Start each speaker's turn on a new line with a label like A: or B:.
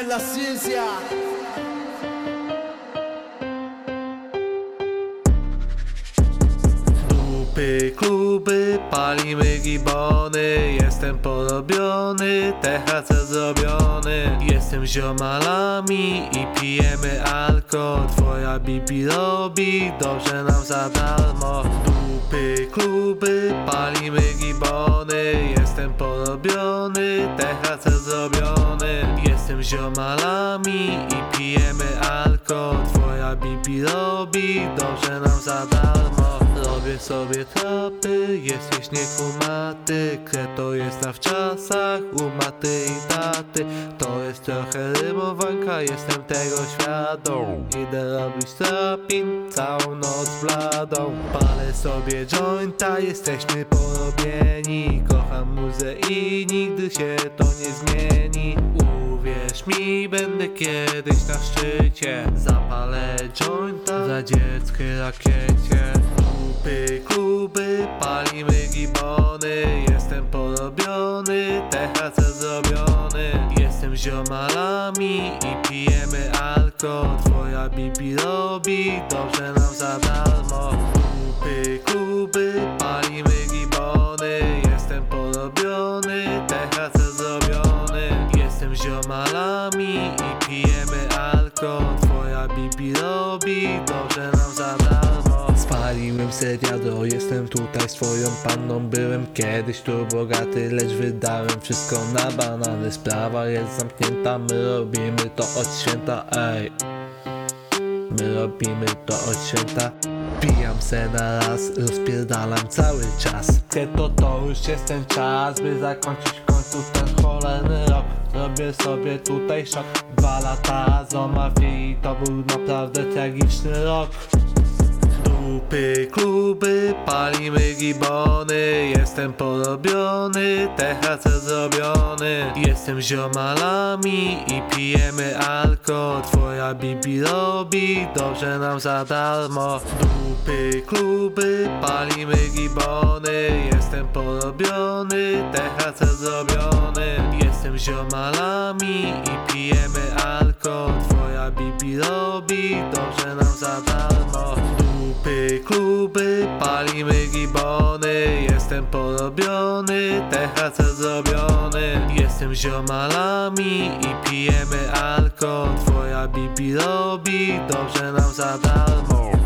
A: es la ciencia.
B: Kluby, palimy gibony. Jestem porobiony, THC zrobiony. Jestem ziomalami i pijemy alko Twoja bibi robi dobrze nam za darmo. Dupy, kluby, palimy gibony. Jestem porobiony, THC zrobiony Jestem ziomalami i pijemy alko Twoja bibi robi dobrze nam za darmo. Robię sobie trapy, jesteś niekumaty. Kreto jest na wczasach, u maty i taty. To jest trochę rymowanka, jestem tego świadom. Idę robić trapin, całą noc bladą. Palę sobie jointa, jesteśmy porobieni. Kocham muzę i nigdy się to nie zmieni Uwierz mi, będę kiedyś na szczycie. Zapalę jointa za dzieckie rakiecie. Kupy, kluby, palimy gibony. Jestem porobiony, THC zrobiony. Jestem ziomalami i pijemy alko Twoja bibi robi dobrze nam za darmo. Kupy, kluby, palimy gibony ziomalami i pijemy alko Twoja bibi robi dobrze nam za darmo. Spaliłem se wiadro, jestem tutaj swoją panną. Byłem kiedyś tu bogaty, lecz wydałem wszystko na banany. Sprawa jest zamknięta, my robimy to od święta, ej. My robimy to od święta. Pijam se na raz, rozpierdalam cały czas. Keto to już jest ten czas, by zakończyć w końcu ten Robię sobie tutaj szok. Dwa lata z mafii to był naprawdę tragiczny rok Dupy, kluby, palimy gibony. Jestem porobiony, THC zrobiony. Jestem ziomalami i pijemy alko Twoja bibi robi dobrze nam za darmo. Dupy, kluby, palimy gibony. Jestem porobiony, THC zrobiony. Jestem ziomalami i pijemy alko Twoja bibi robi dobrze nam za darmo palimy gibony. Jestem porobiony, THC zrobiony. Jestem ziomalami i pijemy alko Twoja bibi robi dobrze nam za darmo